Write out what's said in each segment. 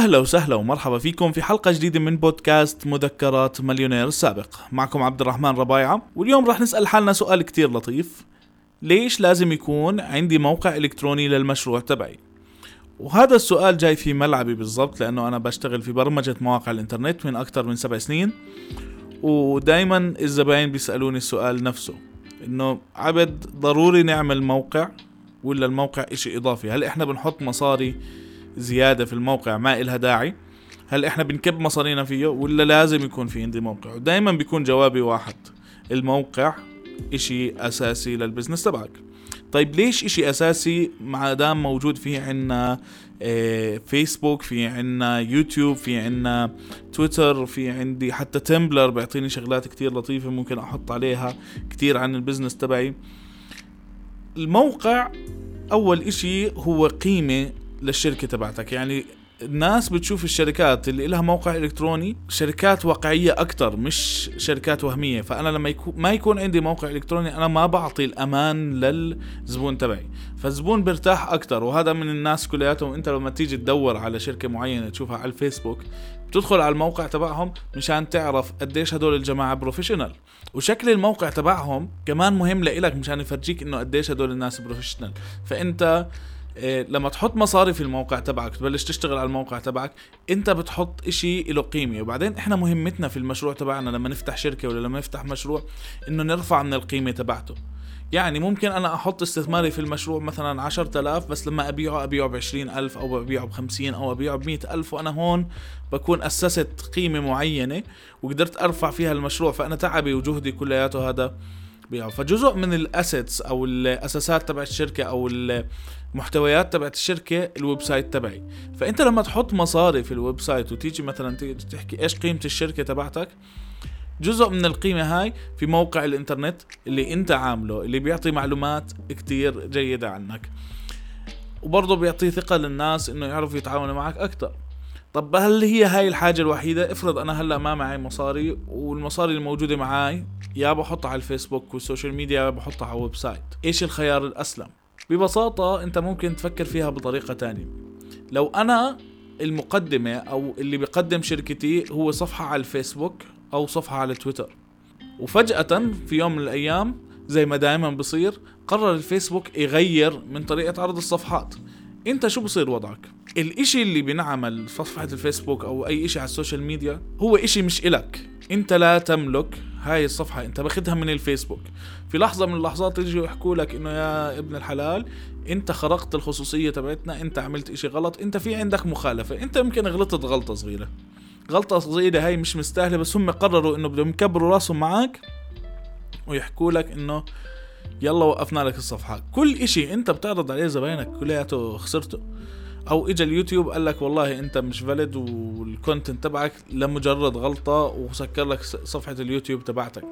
أهلا وسهلا ومرحبا فيكم في حلقة جديدة من بودكاست مذكرات مليونير السابق معكم عبد الرحمن ربايعة واليوم راح نسأل حالنا سؤال كتير لطيف. ليش لازم يكون عندي موقع إلكتروني للمشروع تبعي؟ وهذا السؤال جاي في ملعبي بالضبط لأنه أنا بشتغل في برمجة مواقع الإنترنت من أكثر من سبع سنين ودايما الزباين بيسألوني السؤال نفسه إنه عبد ضروري نعمل موقع ولا الموقع إشي إضافي؟ هل إحنا بنحط مصاري زيادة في الموقع ما إلها داعي. هل إحنا بنكب مصارينا فيه ولا لازم يكون في عندي موقع؟ ودائما بيكون جوابي واحد. الموقع إشي أساسي لل business تبعك. طيب ليش إشي أساسي ما دام موجود في عنا فيسبوك في عنا يوتيوب في عنا تويتر في عندي حتى تمبلر بيعطيني شغلات كتير لطيفة ممكن أحط عليها كتير عن ال business تبعي. الموقع أول إشي هو قيمة للشركة تبعتك. يعني الناس بتشوف الشركات اللي لها موقع إلكتروني شركات واقعية أكثر مش شركات وهمية. فأنا لما يكون ما يكون عندي موقع إلكتروني أنا ما بعطي الأمان للزبون تبعي. فالزبون بيرتاح أكثر وهذا من الناس كلياتهم. أنت لما تيجي تدور على شركة معينة تشوفها على الفيسبوك بتدخل على الموقع تبعهم مشان تعرف قديش هدول الجماعة professional وشكل الموقع تبعهم كمان مهم لإلك مشان يفرجيك إنه قديش هدول الناس بروفيشنال فأنت لما تحط مصاري في الموقع تبعك تبلش تشتغل على الموقع تبعك انت بتحط إشي له قيمة. وبعدين إحنا مهمتنا في المشروع تبعنا لما نفتح شركة ولا لما نفتح مشروع إنه نرفع من القيمة تبعته. يعني ممكن أنا أحط استثماري في المشروع مثلا عشرة آلاف بس لما أبيعه أبيعه بعشرين ألف أو أبيعه بخمسين أو أبيعه بمئة ألف وأنا هون بكون أسست قيمة معينة وقدرت أرفع فيها المشروع. فأنا تعبي وجهدي كلياته هذا. بيعه فجزء من ال assets أو الأساسات تبع الشركة أو المحتويات تبعت الشركة ال website تبعي. فأنت لما تحط مصاري في ال website وتيجي مثلا تحكي إيش قيمة الشركة تبعتك جزء من القيمة هاي في موقع الإنترنت اللي أنت عامله اللي بيعطي معلومات كتير جيدة عنك. وبرضه بيعطي ثقة للناس إنه يعرفوا يتعاونوا معك أكتر. طب هل هي هاي الحاجة الوحيدة؟ افرض أنا هلأ ما معي مصاري والمصاري الموجودة معي يا بحطها على الفيسبوك وال social media يا بحطها على website. إيش الخيار الأسلم؟ ببساطة أنت ممكن تفكر فيها بطريقة تانية. لو أنا المقدمة أو اللي بيقدم شركتي هو صفحة على الفيسبوك أو صفحة على تويتر. وفجأة في يوم من الأيام زي ما دائما بصير قرر الفيسبوك يغير من طريقة عرض الصفحات. أنت شو بصير وضعك؟ الإشي اللي بينعمل في صفحة الفيسبوك أو أي إشي على ال social media هو إشي مش إلك. أنت لا تملك هاي الصفحة أنت باخدها من الفيسبوك. في لحظة من اللحظات يجوا يحكوا لك إنه يا ابن الحلال أنت خرقت الخصوصية تبعتنا أنت عملت إشي غلط أنت في عندك مخالفة. أنت يمكن غلطت غلطة صغيرة. غلطة صغيرة هاي مش مستاهلة بس هم قرروا إنه بدهم يكبروا راسهم معك ويحكوا لك إنه يلا وقفنا لك الصفحة. كل إشي أنت بتعرض عليه زباينك كلياته خسرته. أو اجى اليوتيوب قال لك والله أنت مش valid وال content تبعك لمجرد غلطة وسكر لك صفحة اليوتيوب تبعتك.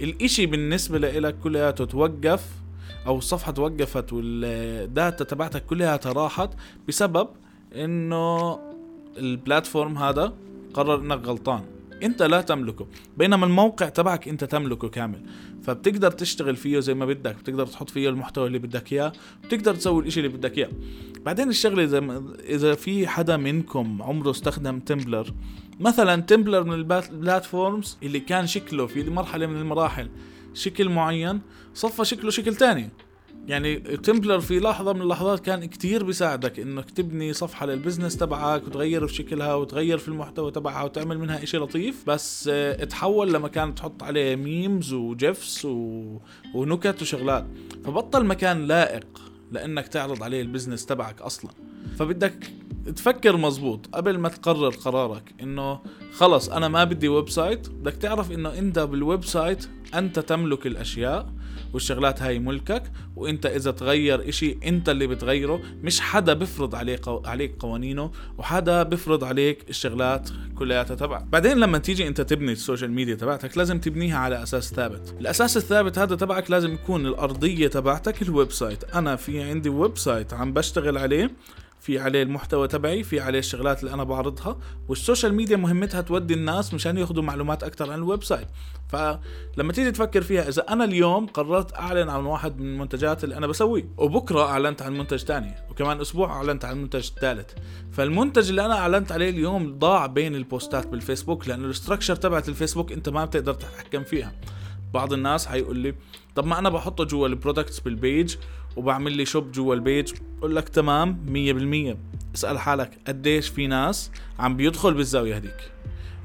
الإشي بالنسبة لك كلياته توقف أو الصفحة توقفت وال data تبعتك كلها راحت بسبب إنه ال platform هذا قرر إنك غلطان. انت لا تملكه بينما الموقع تبعك انت تملكه كامل. فبتقدر تشتغل فيه زي ما بدك بتقدر تحط فيه المحتوى اللي بدك إياه بتقدر تسوي الإشي اللي بدك إياه. بعدين الشغلة إذا إذا في حدا منكم عمره استخدم Tumblr مثلا Tumblr من ال platforms اللي كان شكله في مرحلة من المراحل شكل معين صفى شكله شكل تاني. يعني Tumblr في لحظة من اللحظات كان كتير بيساعدك إنك تبني صفحة لل business تبعك وتغير في شكلها وتغير في المحتوى تبعها وتعمل منها إشي لطيف. بس آه تحول لمكان تحط عليه memes و GIFs و... ونكت وشغلات. فبطل مكان لائق لإنك تعرض عليه ال business تبعك أصلا. فبدك تفكر مزبوط قبل ما تقرر قرارك إنه خلص أنا ما بدي website بدك تعرف إنه إنت بال website أنت تملك الأشياء والشغلات هاي ملكك وإنت إذا تغير إشي إنت اللي بتغيره مش حدا بفرض عليك. عليك قوانينه وحدا بفرض عليك الشغلات كلياتها تبعك بعدين لما تيجي إنت تبني ال social media تبعتك لازم تبنيها على أساس ثابت الأساس الثابت هذا تبعك لازم يكون الأرضية تبعتك ال website أنا في عندي website عم بشتغل عليه في عليه المحتوى تبعي في عليه الشغلات اللي أنا بعرضها وال social media مهمتها تودي الناس مشان ياخذوا معلومات أكثر عن ال website. فلما تيجي تفكر فيها إذا أنا اليوم قررت أعلن عن واحد من المنتجات اللي أنا بسويه وبكرة أعلنت عن منتج ثاني وكمان أسبوع أعلنت عن منتج ثالث فالمنتج اللي أنا أعلنت عليه اليوم ضاع بين البوستات بالفيسبوك لأنه ال structure تبعت الفيسبوك أنت ما بتقدر تتحكم فيها. بعض الناس حيقول لي طب ما أنا بحطه جوا ال products بال page وبعمل لي shop جوا ال page بقول لك تمام 100% اسأل حالك قديش في ناس عم بيدخل بالزاوية هذيك؟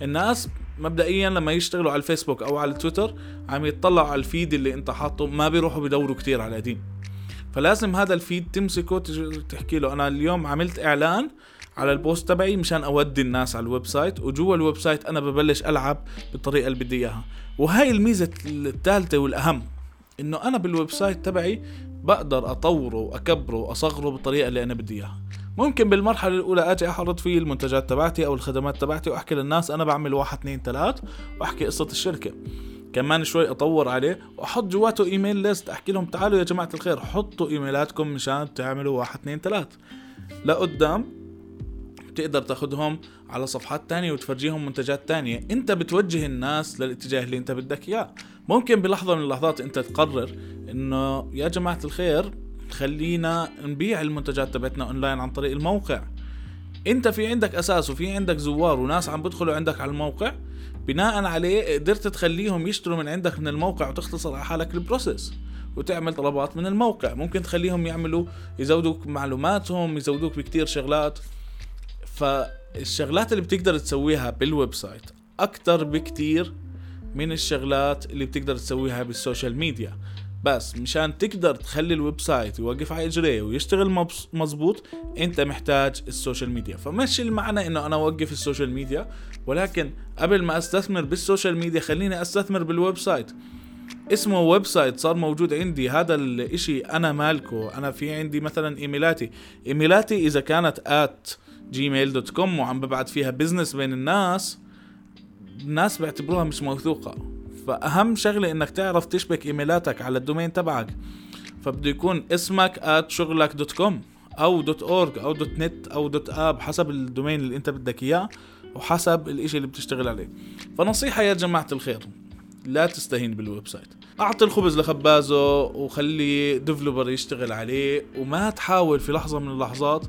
الناس مبدئيا لما يشتغلوا على الفيسبوك أو على تويتر عم يطلعوا على ال feed اللي أنت حاطه ما بيروحوا بدوروا كتير على قديم فلازم هذا ال feed تمسكه تحكي له أنا اليوم عملت إعلان على ال post تبعي مشان أودي الناس على ال website وجوا ال website أنا ببلش ألعب بالطريقة اللي بدي إياها. وهاي الميزة الثالثة والأهم إنه أنا بال website تبعي بقدر أطوره وأكبره وأصغره بالطريقة اللي أنا بدي إياها. ممكن بالمرحلة الأولى أجي أعرض فيه المنتجات تبعتي أو الخدمات تبعتي وأحكي للناس أنا بعمل واحد اثنين ثلاث وأحكي قصة الشركة. كمان شوي أطور عليه وأحط جواته email list أحكي لهم تعالوا يا جماعة الخير حطوا إيميلاتكم مشان تعملوا واحد اثنين ثلاث. لقدام بتقدر تاخدهم على صفحات تانية وتفرجيهم منتجات تانية. أنت بتوجه الناس للاتجاه اللي أنت بدك إياه. ممكن بلحظة من اللحظات انت تقرر انه يا جماعة الخير خلينا نبيع المنتجات تبعتنا اونلاين عن طريق الموقع. انت في عندك أساس وفي عندك زوار وناس عم بدخلوا عندك على الموقع بناء عليه قدرت تخليهم يشتروا من عندك من الموقع وتختصر على حالك ال process وتعمل طلبات من الموقع. ممكن تخليهم يعملوا يزودوك معلوماتهم يزودوك بكتير شغلات. فالشغلات اللي بتقدر تسويها بال website أكتر بكتير من الشغلات اللي بتقدر تسويها بال social media. بس مشان تقدر تخلي ال website يوقف على إجريه ويشتغل مزبوط أنت محتاج ال social media. فمش المعنى إنه أنا أوقف ال social media ولكن قبل ما أستثمر بال social media خليني أستثمر بال website. اسمه website صار موجود عندي. هذا الإشي أنا مالكه. أنا في عندي مثلا إيميلاتي. إيميلاتي إذا كانت dot com وعم ببعت فيها business بين الناس الناس بيعتبروها مش موثوقة. فأهم شغلة إنك تعرف تشبك إيميلاتك على ال domain تبعك. فبده يكون اسمك at شغلك dot com أو dot org أو dot net أو dot app حسب ال domain اللي أنت بدك إياه وحسب الإشي اللي بتشتغل عليه. فنصيحة يا جماعة الخير لا تستهين بال website. أعطي الخبز لخبازه وخلي developer يشتغل عليه وما تحاول في لحظة من اللحظات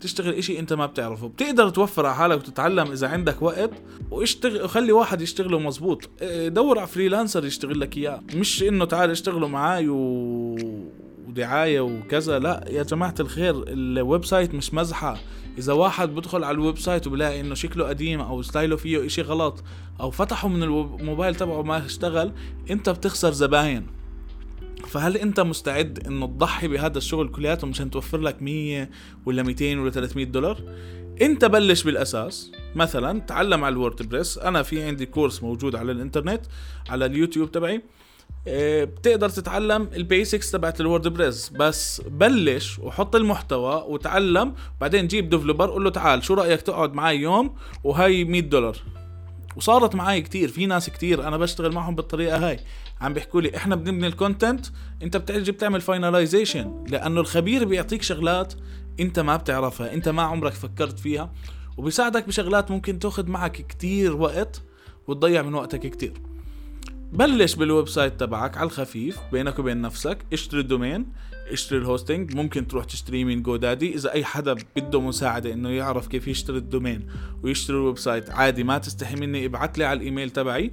تشتغل إشي أنت ما بتعرفه. بتقدر توفر على حالك وتتعلم إذا عندك وقت واشتغل وخلي واحد يشتغله مزبوط آه، دور على freelancer يشتغل لك إياه. مش إنه تعال اشتغلوا معاي و... ودعاية وكذا لا. يا جماعة الخير ال website مش مزحة. إذا واحد بدخل على ال website وبلاقي إنه شكله قديم أو style ه فيه إشي غلط أو فتحه من الموبايل تبعه ما اشتغل أنت بتخسر زباين. فهل انت مستعد انه تضحي بهذا الشغل كلياته مشان توفر لك 100 ولا 200 ولا 300 دولار؟ انت بلش بالأساس. مثلا تعلم على ال WordPress أنا في عندي course موجود على الإنترنت على اليوتيوب تبعي. آه بتقدر تتعلم ال basics تبعت ال WordPress بس بلش وحط المحتوى وتعلم بعدين جيب developer قول له تعال شو رأيك تقعد معي يوم وهي 100 دولار؟ وصارت معي كتير في ناس كتير أنا بشتغل معهم بالطريقة هاي. عم بيحكوا لي إحنا بنبني ال content أنت بتجي بتعمل finalization لأنه الخبير بيعطيك شغلات أنت ما بتعرفها أنت ما عمرك فكرت فيها وبيساعدك بشغلات ممكن تاخذ معك كتير وقت وتضيع من وقتك كتير. بلش بال website تبعك على الخفيف بينك وبين نفسك اشتري ال domain اشتري ال hosting ممكن تروح تشتري من GoDaddy إذا أي حدا بده مساعدة إنه يعرف كيف يشتري ال domain ويشتري ال website عادي ما تستحي مني ابعت لي على الإيميل تبعي.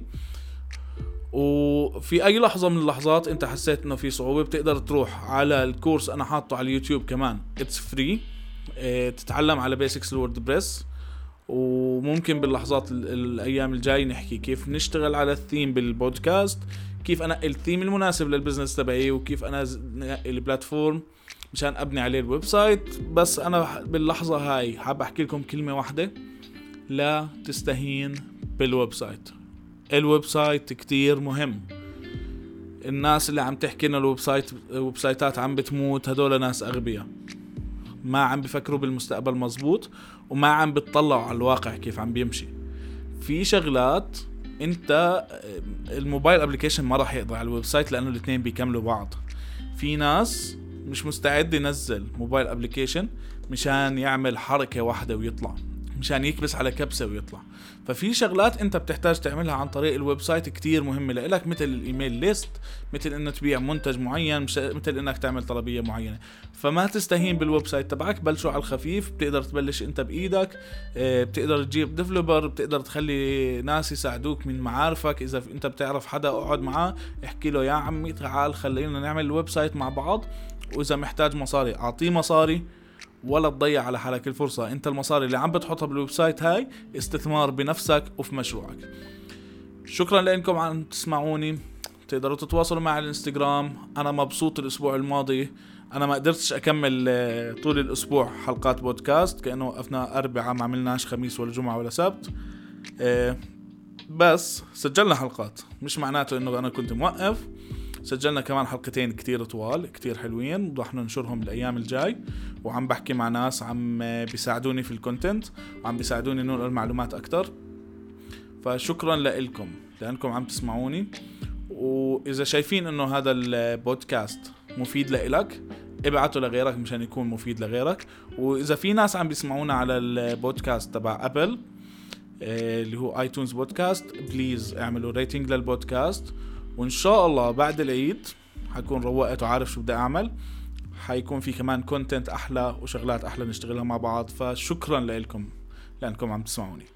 وفي أي لحظة من اللحظات أنت حسيت إنه في صعوبة بتقدر تروح على ال course أنا حاطه على اليوتيوب كمان. it's free آه تتعلم على basics ال WordPress. وممكن باللحظات الأيام الجاي نحكي كيف نشتغل على ال theme بال podcast كيف انقي الثيم المناسب لل business تبعي وكيف أنا ال platform مشان أبني عليه ال website. بس أنا باللحظة هاي حاب أحكي لكم كلمة واحدة. لا تستهين بال website. ال website كتير مهم. الناس اللي عم تحكي لنا ال website ال websiteات عم بتموت هدول ناس أغبياء. ما عم بفكروا بالمستقبل مزبوط وما عم بتطلعوا على الواقع كيف عم بيمشي. في شغلات انت ال mobile application ما راح يقضي على ال website لأنه الاثنين بيكملوا بعض. في ناس مش مستعد ينزل mobile application مشان يعمل حركة واحدة ويطلع. مشان يكبس على كبسة ويطلع. ففي شغلات انت بتحتاج تعملها عن طريق ال website كتير مهمة لإلك مثل ال email list مثل انك تبيع منتج معين مثل إنك تعمل طلبية معينة. فما تستهين بال website تبعك بلشوا على الخفيف بتقدر تبلش انت بإيدك آه، بتقدر تجيب developer بتقدر تخلي ناس يساعدوك من معارفك. إذا انت بتعرف حدا اقعد معاه احكي له يا عمي تعال خلينا نعمل ال website مع بعض. وإذا محتاج مصاري أعطيه مصاري. ولا تضيع على حالك الفرصة. انت المصاري اللي عم بتحطها بال website هاي استثمار بنفسك وفي مشروعك. شكرا لإنكم عم تسمعوني. تقدروا تتواصلوا معي على الإنستغرام. أنا مبسوط الأسبوع الماضي. أنا ما قدرتش أكمل آه، طول الأسبوع حلقات بودكاست كأنه وقفنا اربعاء ما عملناش خميس ولا جمعة ولا سبت. آه، بس سجلنا حلقات. مش معناته إنه أنا كنت موقف. سجلنا كمان حلقتين كتير طوال كتير حلوين رح ننشرهم الأيام الجاي. وعم بحكي مع ناس عم بيساعدوني في الكونتنت وعم بيساعدوني ننقل معلومات أكتر. فشكرا لكم لأنكم عم تسمعوني. وإذا شايفين إنه هذا البودكاست مفيد لإلك ابعته لغيرك مشان يكون مفيد لغيرك. وإذا في ناس عم بيسمعونا على البودكاست تبع Apple آه، اللي هو iTunes Podcast please اعملوا rating لل podcast. وإن شاء الله بعد العيد حكون روقت وعارف شو بدي أعمل. حيكون في كمان content أحلى وشغلات أحلى نشتغلها مع بعض. فشكرا لكم لأنكم عم تسمعوني.